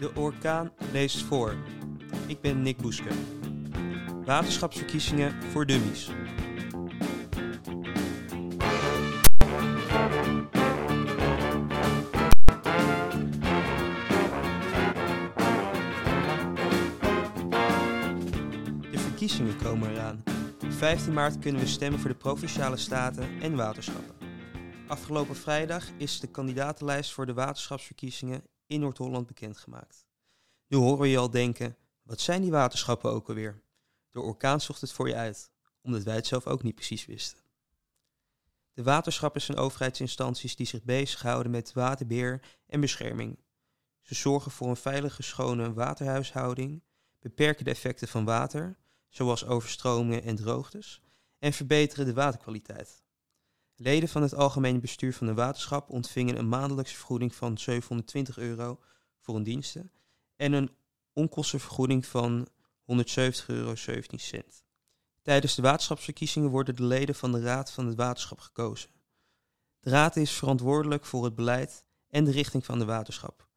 De orkaan leest voor. Ik ben Nick Boeske. Waterschapsverkiezingen voor dummies. De verkiezingen komen eraan. Op 15 maart kunnen we stemmen voor de provinciale staten en waterschappen. Afgelopen vrijdag is de kandidatenlijst voor de waterschapsverkiezingen in Noord-Holland bekendgemaakt. Nu horen we je al denken, wat zijn die waterschappen ook alweer? De orkaan zocht het voor je uit, omdat wij het zelf ook niet precies wisten. De waterschappen zijn overheidsinstanties die zich bezighouden met waterbeheer en bescherming. Ze zorgen voor een veilige, schone waterhuishouding, beperken de effecten van water, zoals overstromingen en droogtes, en verbeteren de waterkwaliteit. Leden van het algemene bestuur van de waterschap ontvingen een maandelijkse vergoeding van 720 euro voor hun diensten en een onkostenvergoeding van 170,17 euro. Tijdens de waterschapsverkiezingen worden de leden van de Raad van het Waterschap gekozen. De Raad is verantwoordelijk voor het beleid en de richting van de waterschap.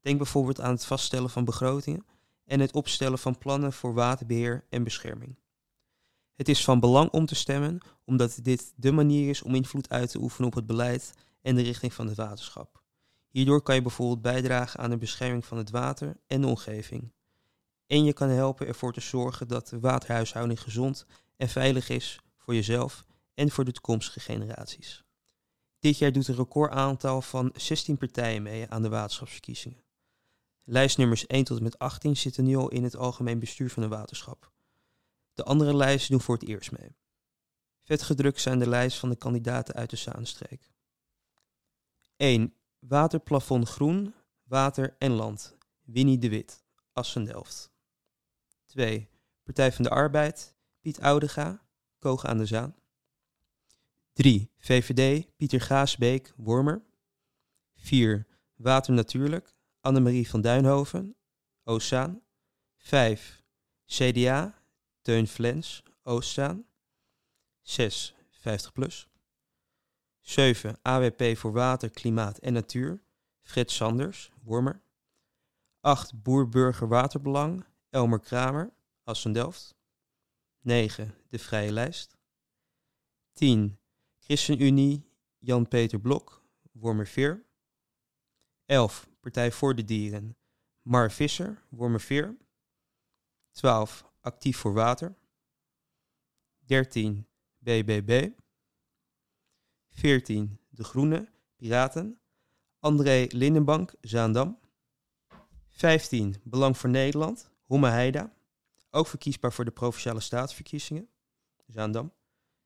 Denk bijvoorbeeld aan het vaststellen van begrotingen en het opstellen van plannen voor waterbeheer en bescherming. Het is van belang om te stemmen, omdat dit de manier is om invloed uit te oefenen op het beleid en de richting van het waterschap. Hierdoor kan je bijvoorbeeld bijdragen aan de bescherming van het water en de omgeving. En je kan helpen ervoor te zorgen dat de waterhuishouding gezond en veilig is voor jezelf en voor de toekomstige generaties. Dit jaar doet een recordaantal van 16 partijen mee aan de waterschapsverkiezingen. Lijstnummers 1 tot en met 18 zitten nu al in het algemeen bestuur van de waterschap. De andere lijsten doen voor het eerst mee. Vetgedrukt zijn de lijst van de kandidaten uit de Zaanstreek. 1. Waterplafond Groen, Water en Land. Winnie de Wit, Assen-Delft. 2. Partij van de Arbeid, Piet Oudega, Koog aan de Zaan. 3. VVD, Pieter Gaasbeek, Wormer. 4. Water Natuurlijk, Annemarie van Duinhoven, Oostzaan. 5. CDA, Teun Flens, Oostzaan. 6. 50 plus. 7. AWP voor Water, Klimaat en Natuur, Fred Sanders, Wormer. 8. Boer-Burger Waterbelang, Elmer Kramer, Assen-Delft. 9. De Vrije Lijst. 10. ChristenUnie, Jan-Peter Blok, Wormerveer. 11. Partij voor de Dieren, Mar Visser, Wormerveer. 12. Actief voor Water. 13. BBB. 14. De Groene, Piraten. André Lindenbank, Zaandam. 15. Belang voor Nederland, Homme Heida. Ook verkiesbaar voor de Provinciale Staatsverkiezingen, Zaandam.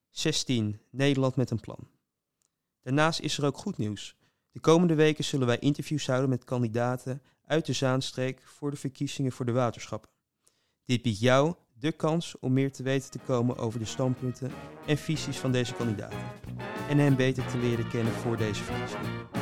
16. Nederland met een plan. Daarnaast is er ook goed nieuws. De komende weken zullen wij interviews houden met kandidaten uit de Zaanstreek voor de verkiezingen voor de waterschappen. Dit biedt jou de kans om meer te weten te komen over de standpunten en visies van deze kandidaten en hen beter te leren kennen voor deze verkiezingen.